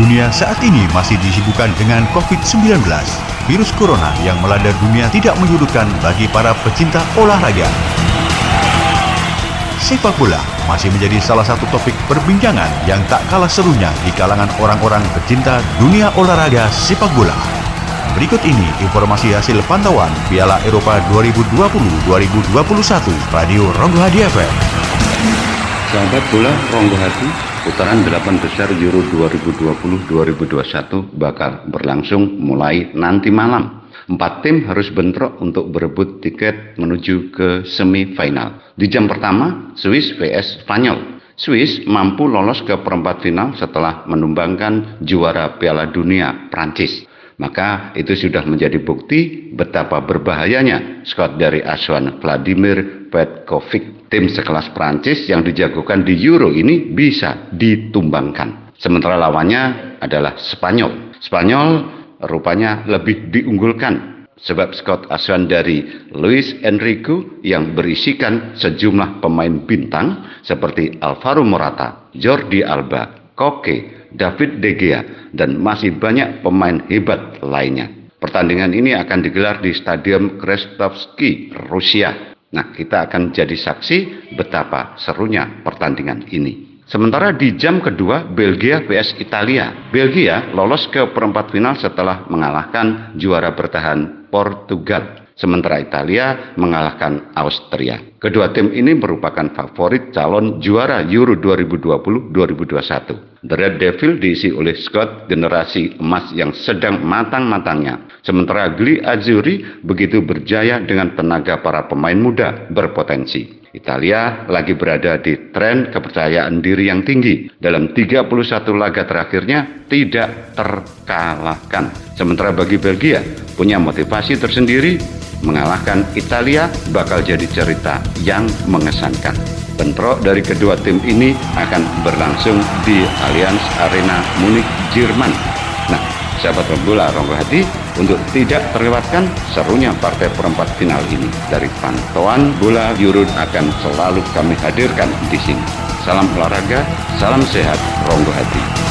dunia saat ini masih disibukkan dengan COVID-19. Virus corona yang melanda dunia tidak menyurutkan bagi para pecinta olahraga. Sepak bola masih menjadi salah satu topik perbincangan yang tak kalah serunya di kalangan orang-orang pecinta dunia olahraga sepak bola. Berikut ini informasi hasil pantauan Piala Eropa 2020-2021 Radio Ronggo Hadi FM. Sahabat bola Ronggo Hadi, putaran 8 besar Euro 2020-2021 bakal berlangsung mulai nanti malam. Empat tim harus bentrok untuk berebut tiket menuju ke semifinal. Di jam pertama, Swiss vs Spanyol. Swiss mampu lolos ke perempat final setelah menumbangkan juara Piala Dunia Prancis. Maka itu sudah menjadi bukti betapa berbahayanya squad dari asuhan Vladimir Petkovic tim sekelas Prancis yang dijagokan di Euro ini bisa ditumbangkan. Sementara lawannya adalah Spanyol. Spanyol rupanya lebih diunggulkan sebab Scott asuhan dari Luis Enrique yang berisikan sejumlah pemain bintang seperti Alvaro Morata, Jordi Alba, Koke, David De Gea, dan masih banyak pemain hebat lainnya. Pertandingan ini akan digelar di Stadion Krestovsky, Rusia Nah, kita akan jadi saksi betapa serunya pertandingan ini. Sementara di jam kedua, Belgia vs Italia. Belgia lolos ke perempat final setelah mengalahkan juara bertahan Portugal sementara Italia mengalahkan Austria. Kedua tim ini merupakan favorit calon juara Euro 2020-2021. The Red Devil diisi oleh Scott generasi emas yang sedang matang-matangnya. Sementara Gli Azzurri begitu berjaya dengan tenaga para pemain muda berpotensi. Italia lagi berada di tren kepercayaan diri yang tinggi. Dalam 31 laga terakhirnya tidak terkalahkan. Sementara bagi Belgia punya motivasi tersendiri mengalahkan Italia bakal jadi cerita yang mengesankan. Bentrok dari kedua tim ini akan berlangsung di Allianz Arena Munich, Jerman. Nah, sahabat bola Ronggo Hati, untuk tidak terlewatkan serunya partai perempat final ini. Dari pantauan bola Euro akan selalu kami hadirkan di sini. Salam olahraga, salam sehat, Ronggo Hati.